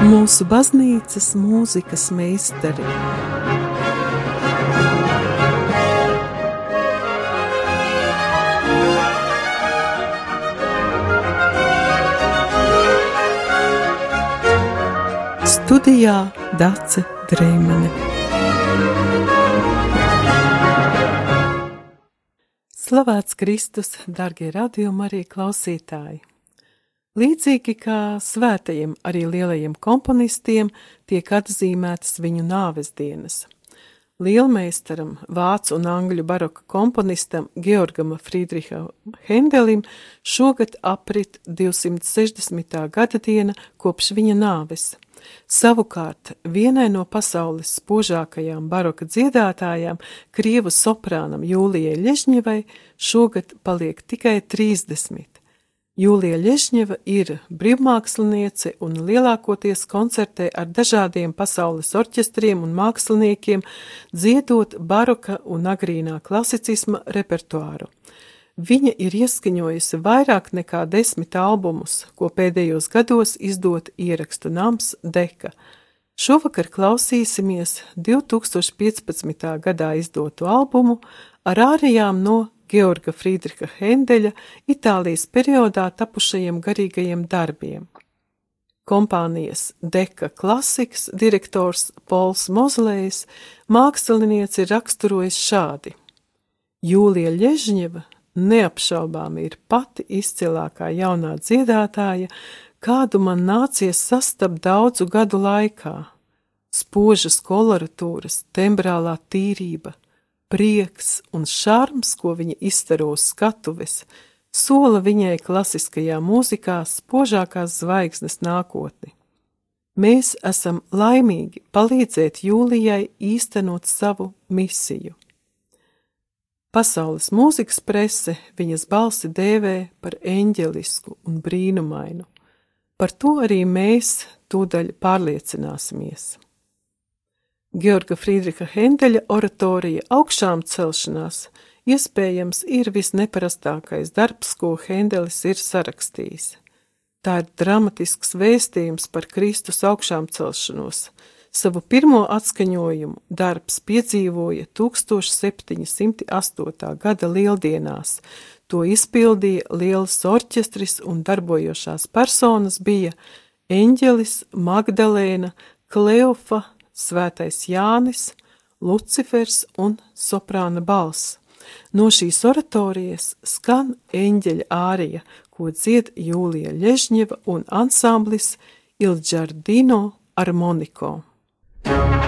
mūsu baznīcas mūzikas meistari. Studijā Dace Dreimane. Slavēts Kristus, darbie radījumi, arī klausītāji! Līdzīgi kā svētajiem, arī lielajiem komponistiem tiek atzīmētas viņu nāves dienas. Lielmeistaram, vācu un angļu baroka komponistam Georgam Friedriham Hendelim šogad aprit 260. gada diena kopš viņa nāves. Savukārt vienai no pasaules spožākajām baroka dziedātājām, krievu soprānam Jūlijai Ļežņevai, šogad paliek tikai 30. Jūlija Ļežņeva ir brīvmāksliniece un lielākoties koncertē ar dažādiem pasaules orķestriem un māksliniekiem, dziedot baroka un agrīnā klasicisma repertuāru. Viņa ir ieskaņojusi vairāk nekā desmit albumus, ko pēdējos gados izdot ierakstu nams Deka. Šovakar klausīsimies 2015. gadā izdotu albumu ar ārijām no Georga Friedricha Hendeļa Itālijas periodā tapušajiem garīgajiem darbiem. Kompānijas Deka klasikas direktors Pols Mozlējs mākslinieci ir raksturojis šādi. Jūlija Ļežņeva neapšaubām ir pati izcilākā jaunā dziedātāja, kādu man nācies sastapt daudzu gadu laikā. Spožas koloratūras, tembrālā tīrība – prieks un šarms, ko viņa izstaro uz skatuves, sola viņai klasiskajā mūzikā spožākās zvaigznes nākotni. Mēs esam laimīgi palīdzēt Jūlijai īstenot savu misiju. Pasaules mūzikas prese viņas balsi dēvē par eņģelisku un brīnumainu. Par to arī mēs tūdaļ pārliecināsimies. Georga Friedricha Hendeļa oratorija augšām celšanās iespējams ir visneparastākais darbs, ko Hendelis ir sarakstījis. Tā ir dramatisks vēstījums par Kristus augšām celšanos. Savu pirmo atskaņojumu darbs piedzīvoja 1708. gada lieldienās. To izpildīja liels orķestris un darbojošās personas bija Eņģelis, Magdalēna, Kleofa, Svētais Jānis, Lucifers un soprāna balss. No šīs oratorijas skan eņģeļa ārija, ko dzied Jūlija Ļežņeva un ansamblis Il Giardino Armonico. Música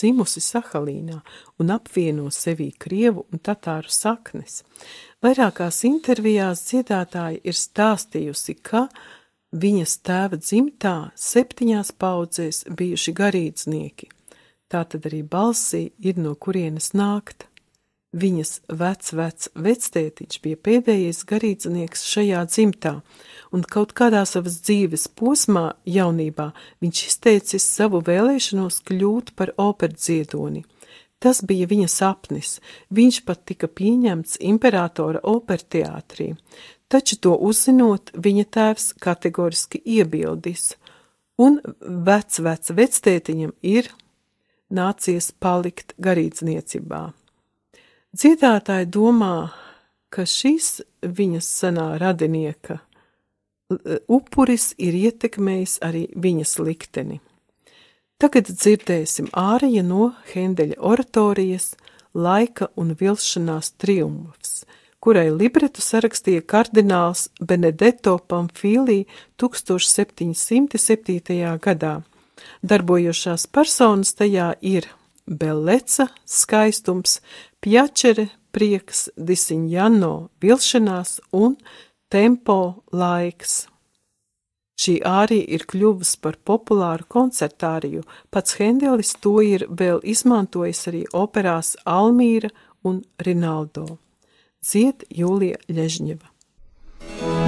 dzimusi Sahalīnā un apvieno sevī krievu un tatāru saknes. Vairākās intervijās dziedātāja ir stāstījusi, ka viņas tēva dzimtā septiņās paudzēs bijuši garīdznieki. Tātad arī balsī ir no kurienes nākt. Viņas vec-vec vectētiņš bija pēdējais garīdznieks šajā dzimtā, un kaut kādā savas dzīves posmā jaunībā viņš izteicis savu vēlēšanos kļūt par operdziedoni. Tas bija viņa sapnis, viņš pat tika pieņemts imperatora operteātrī, taču to uzzinot, viņa tēvs kategoriski iebildis, un vec-vec vectētiņam ir nācies palikt garīdzniecībā. Dziedātāji domā, ka šis viņas senā radinieka upuris ir ietekmējis arī viņas likteni. Tagad dzirdēsim ārija no Hendeļa oratorijas Laika un vilšanās triumfs, kurai libretu sarakstīja kardināls Benedetto Pamfīlī 1707. gadā. Darbojošās personas tajā ir Belleca skaistums, Pjačere prieks, Disiņjano vilšanās un tempo laiks. Šī ārija ir kļuvusi par populāru koncertāriju, pats Hendelis to ir vēl izmantojis arī operās Almīra un Rinaldo. Dzied Jūlija Ļežņeva.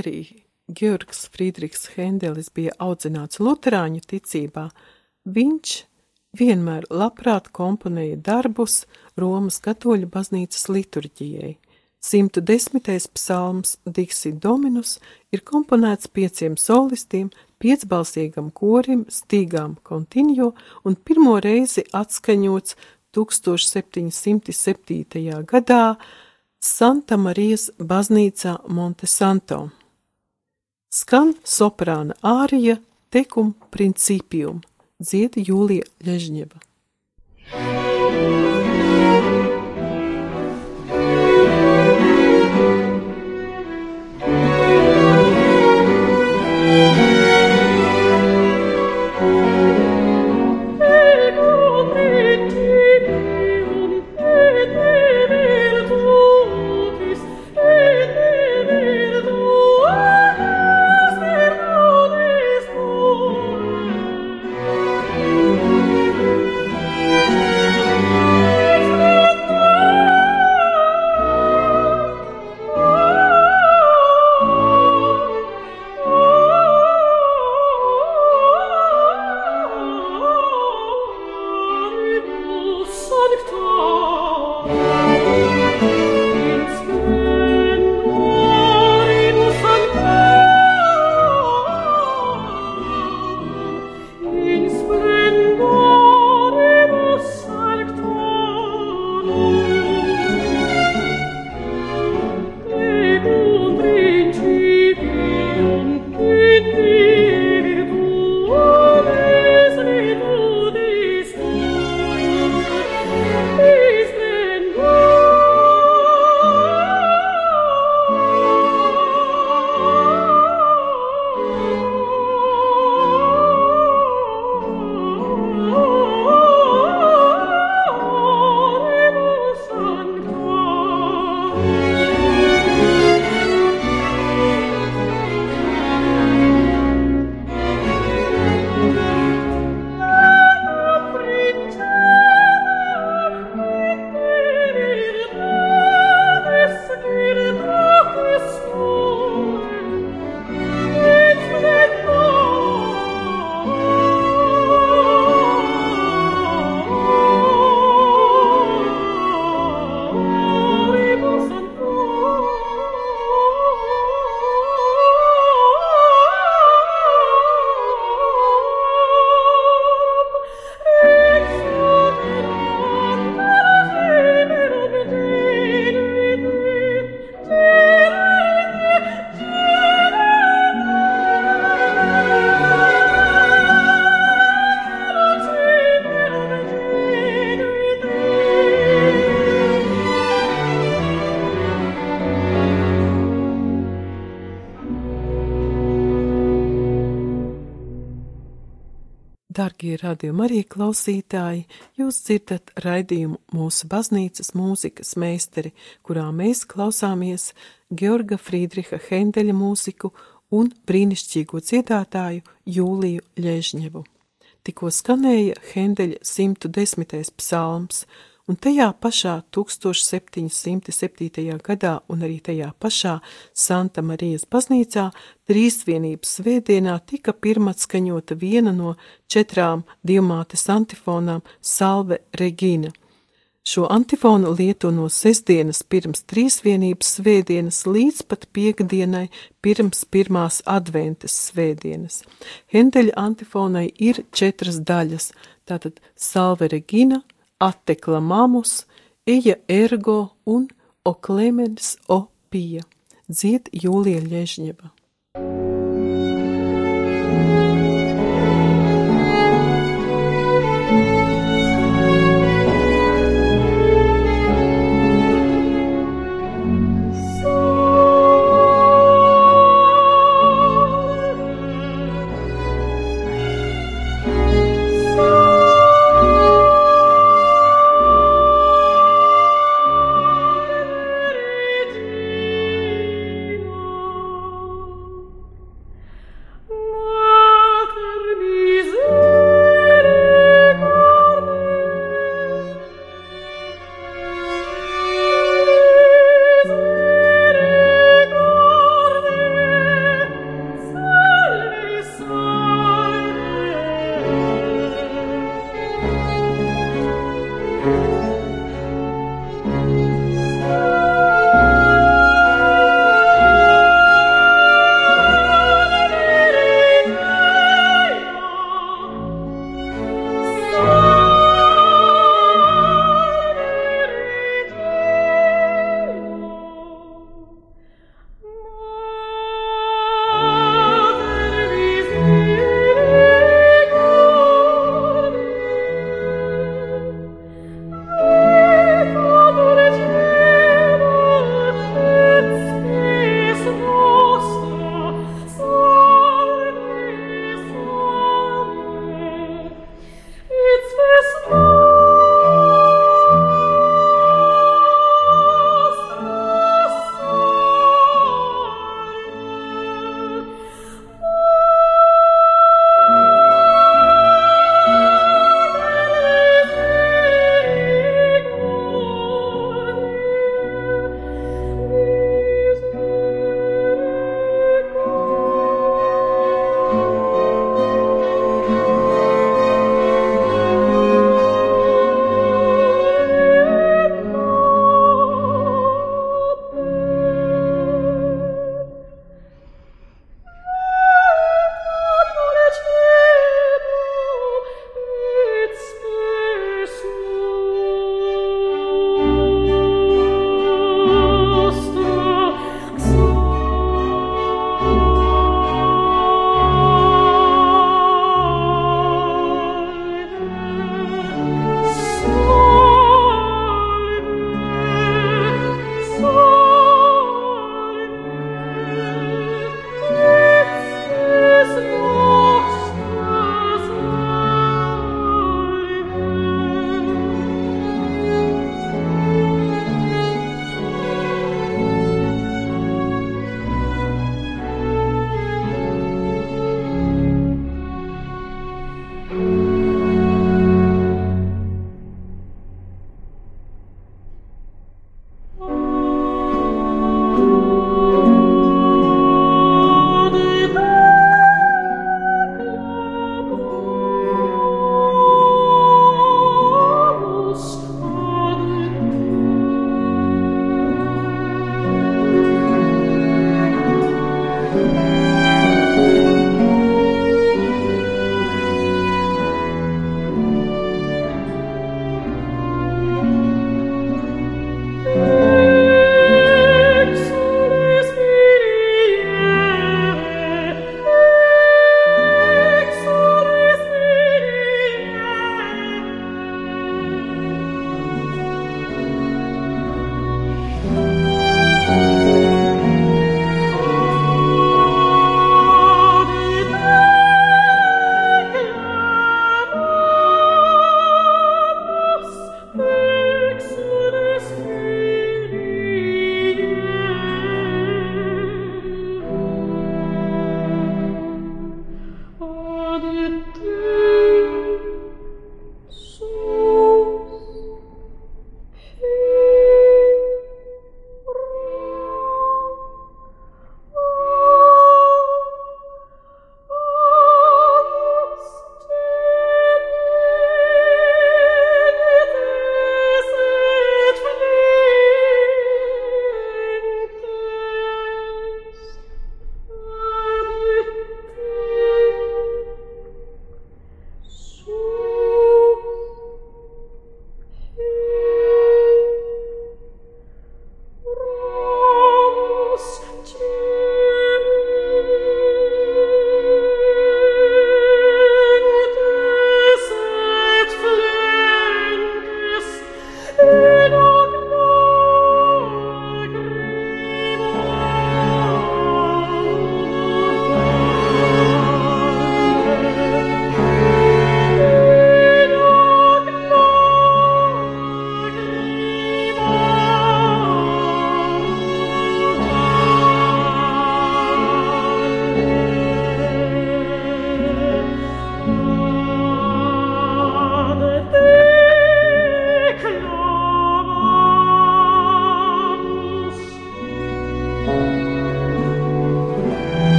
Arī Georgs Friedrichs Hendelis bija audzināts luterāņu ticībā, viņš vienmēr labprāt komponēja darbus Romas katoļu baznīcas liturģijai. 110. psalms Dixi Dominus ir komponēts pieciem solistiem, piecbalsīgam korim, stīgām kontiņo un pirmo reizi atskaņots 1707. gadā Santa Marijas baznīcā Montesanto. Skan soprāna ārija Tekum principium, dzied Jūlija Ļežņeva. sancta Dargie radījumi arī klausītāji, jūs dzirdat raidījumu mūsu baznīcas mūzikas meisteri, kurā mēs klausāmies Georga Friedriha Hendeļa mūziku un brīnišķīgo dziedātāju Jūliju Ļežņevu. Tikko skanēja Hendeļa 110. psalms, un tajā pašā 1707. gadā un arī tajā pašā Santa Marijas baznīcā trīsvienības svētdienā tika pirmatskaņota viena no četrām divmātes antifonām Salve Regina. Šo antifonu lieto no sestdienas pirms trīsvienības svētdienas līdz pat piekdienai pirms pirmās adventes svētdienas. Hendeļa antifonai ir četras daļas, tātad Salve Regina, atteklamamus, eja ergo un o clemens o pija, dzied Jūlija Ļežņeva.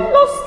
nos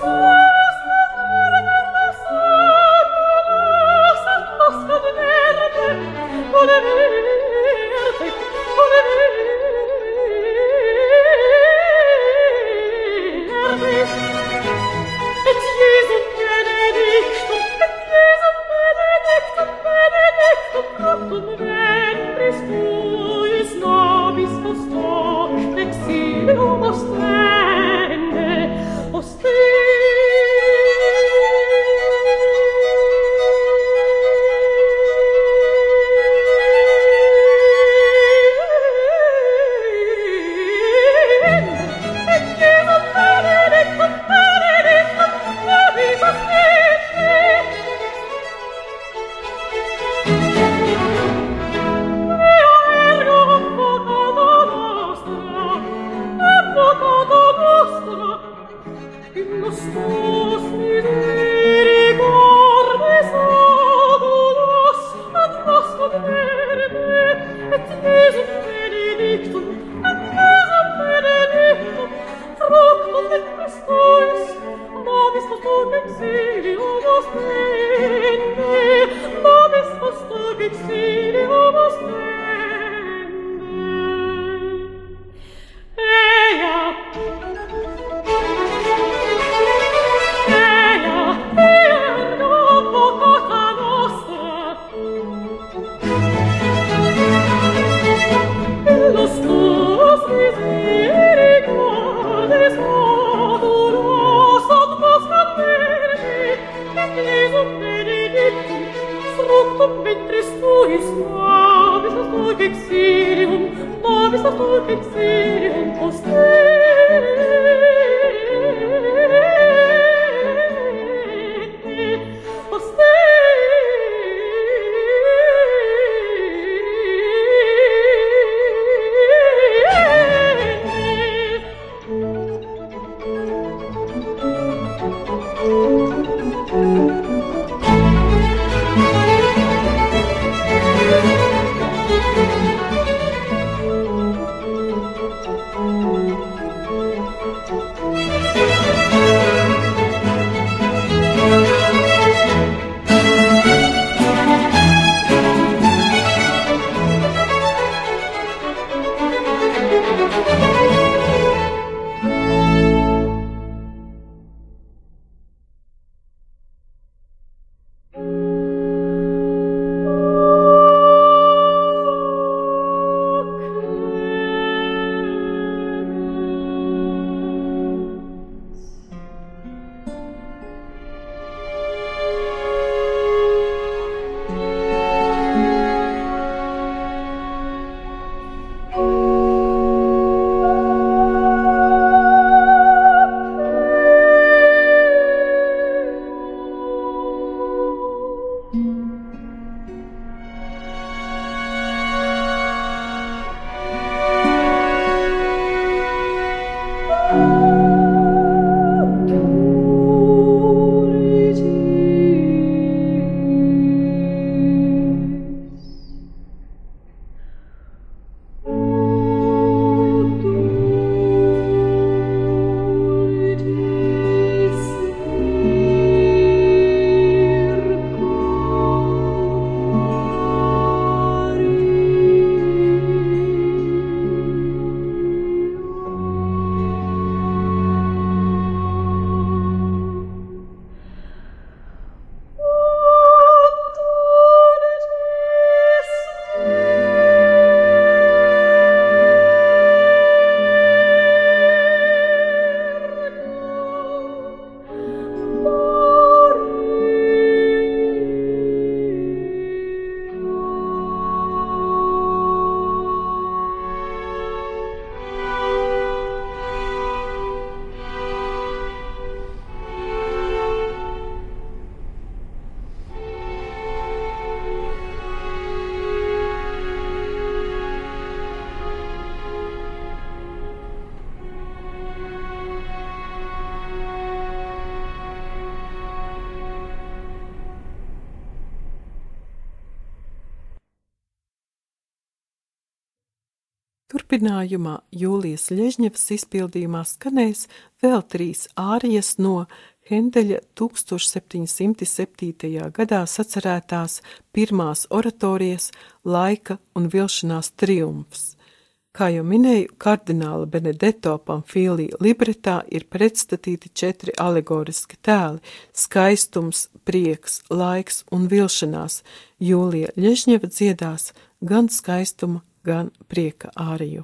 turpinājumā Jūlijas Ļežņevas izpildījumā skanēs vēl trīs ārijas no Hendeļa 1707. gadā sacerētās pirmās oratorijas laika un vilšanās triumfs. Kā jau minēju, kardināla Benedetto Pamfīlī libretā ir pretstatīti četri alegoriski tēli - skaistums, prieks, laiks un vilšanās. Jūlija Ļežņeva dziedās gan skaistuma, gan prieka āriju.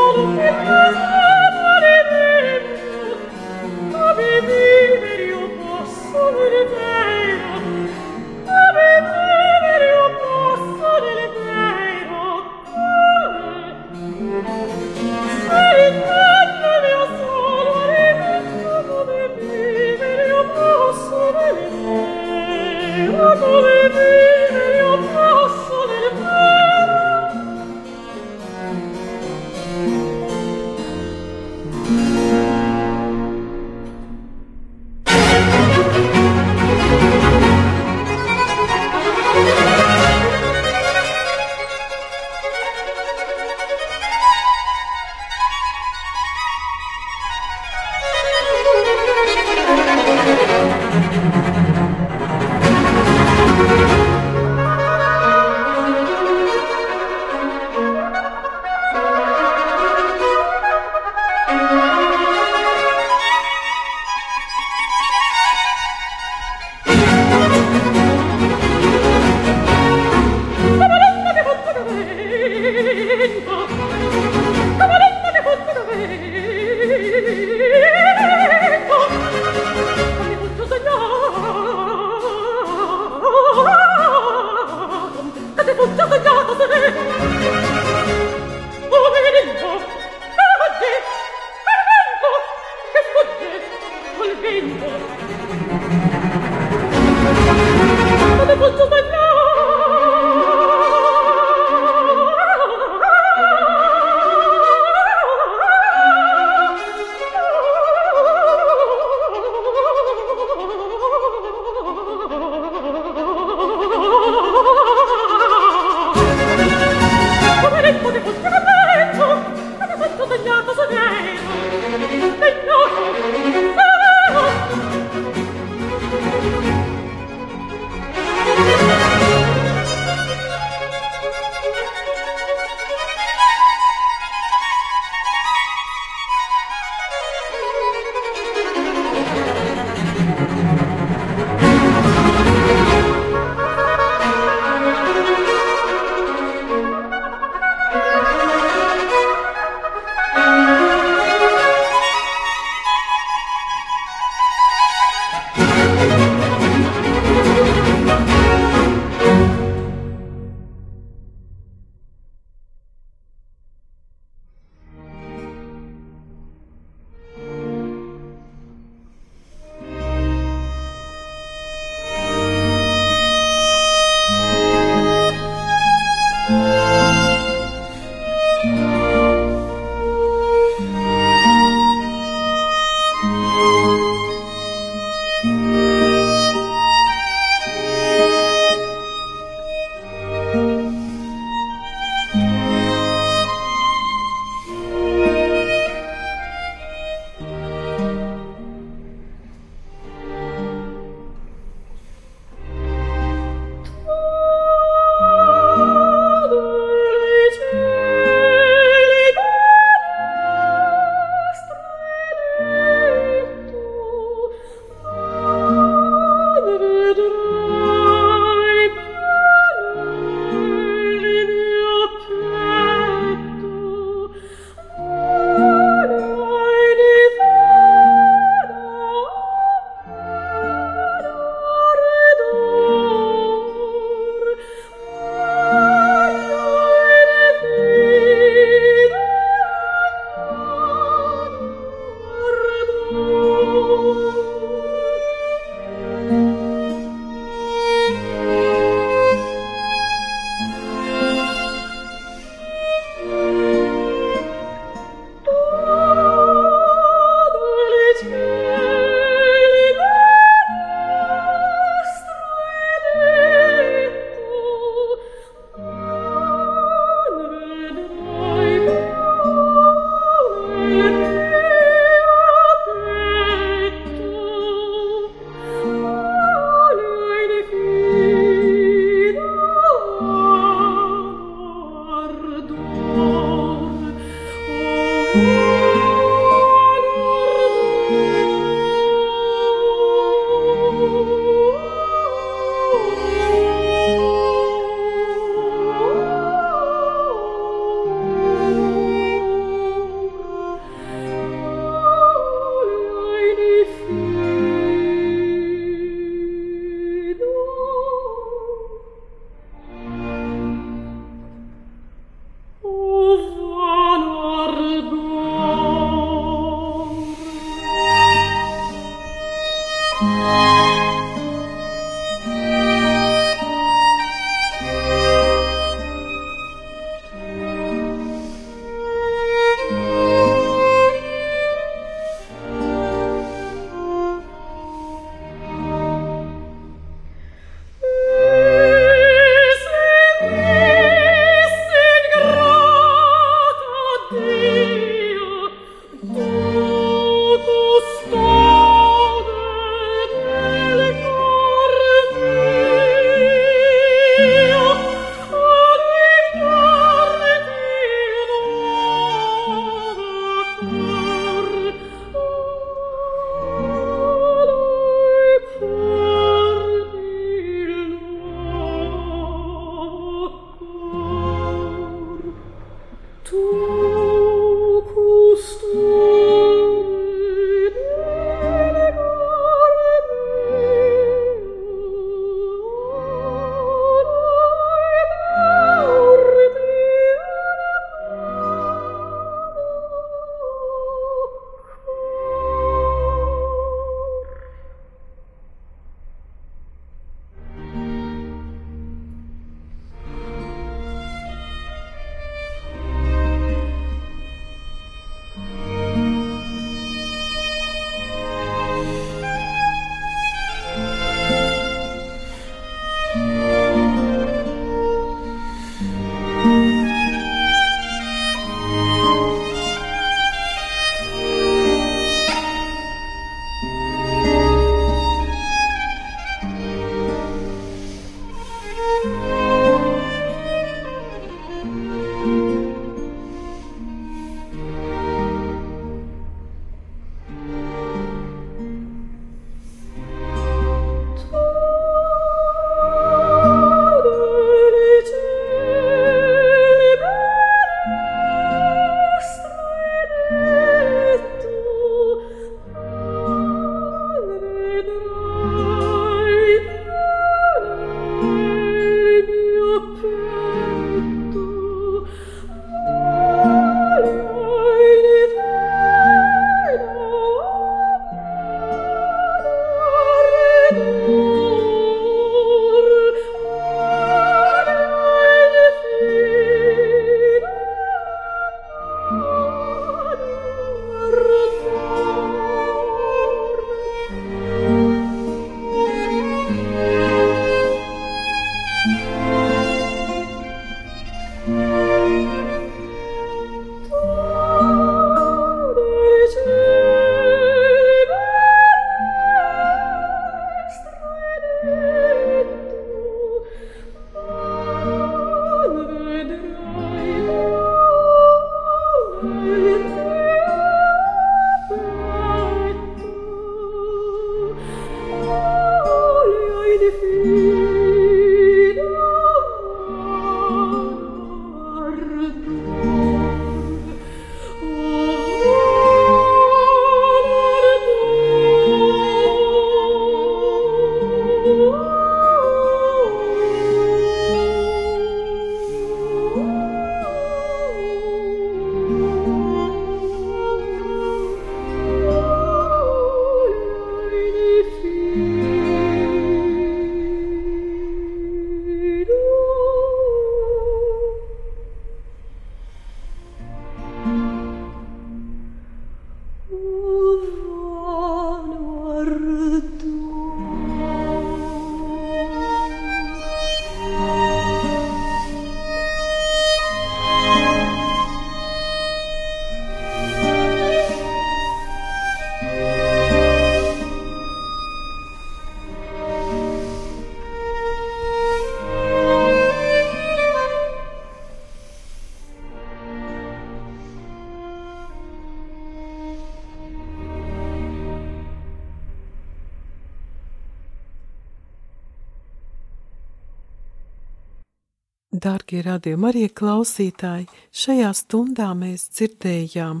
Dārgie radījumi arī klausītāji, šajā stundā mēs dzirdējām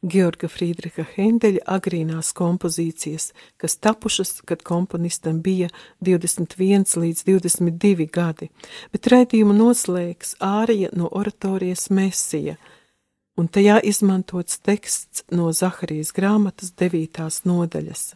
Georga Friedricha Hendeļa agrīnās kompozīcijas, kas tapušas, kad komponistam bija 21 līdz 22 gadi, bet raidījumu noslēgs ārija no oratorijas Mesija, un tajā izmantots teksts no Zaharijas grāmatas 9. nodaļas.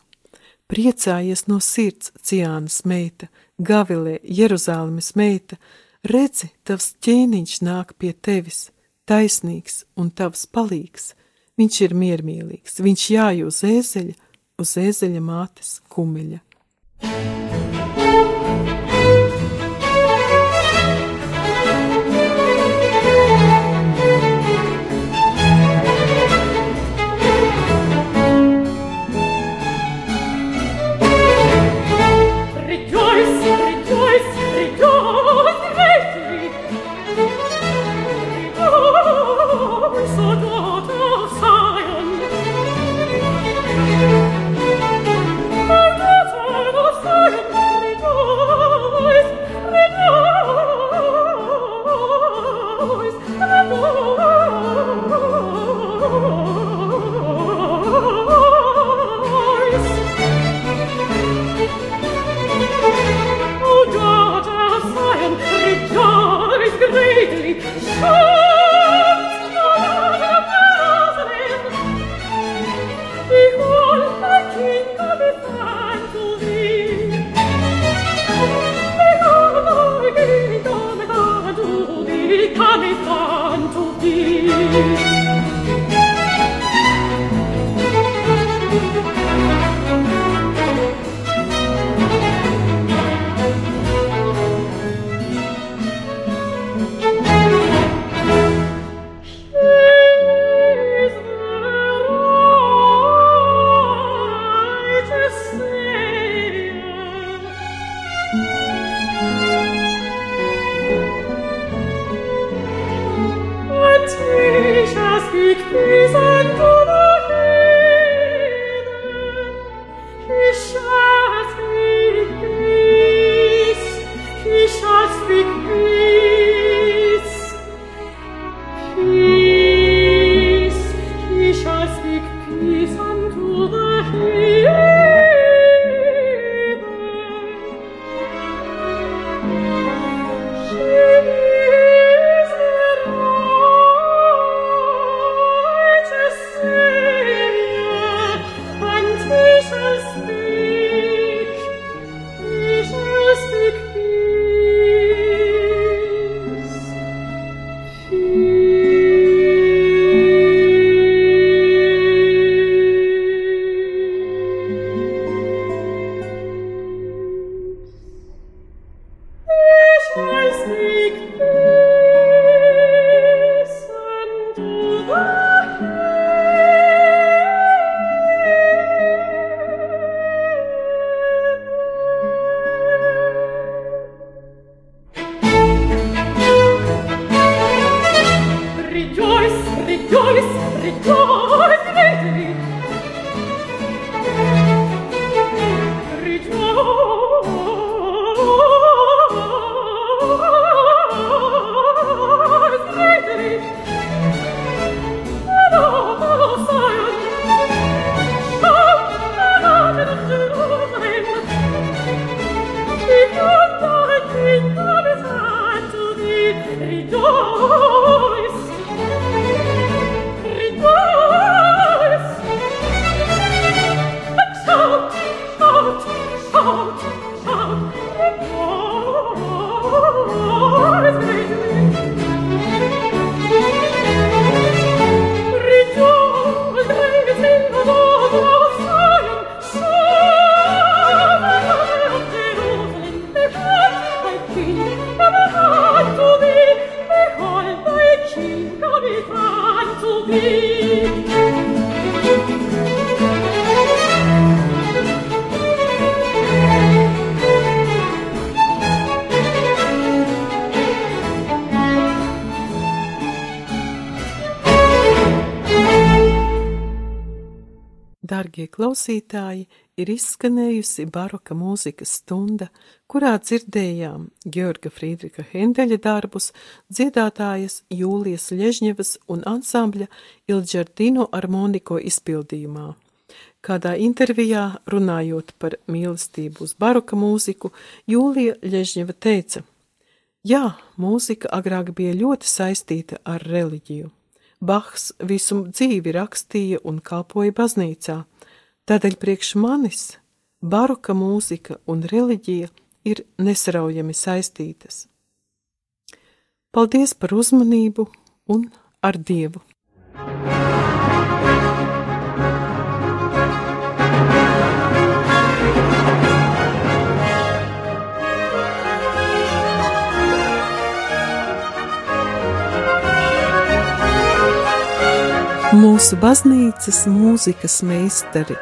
Priecājies no sirds, Ciānas meita, Gavilē, Jeruzālemes meita, redzi, tavs ķēniņš nāk pie tevis, taisnīgs un tavs palīgs – Viņš ir miermīlīgs, viņš jāj uz ēzeļa, uz ēzeļa mātes kumeļa. Dargie klausītāji, ir izskanējusi baroka mūzikas stunda, kurā dzirdējām Georga Friedrika Hendeļa darbus, dziedātājas Jūlijas Ļežņevas un ansambļa Ilģardino armoniko izpildījumā. Kādā intervijā, runājot par mīlestību uz baroka mūziku, Jūlija Ļežņeva teica: Jā, mūzika agrāk bija ļoti saistīta ar reliģiju. Bahs visu dzīvi rakstīja un kalpoja baznīcā, tādēļ priekš manis baroka mūzika un reliģija ir nesaraujami saistītas. Paldies par uzmanību un ar Dievu! mūsu baznīcas mūzikas meistari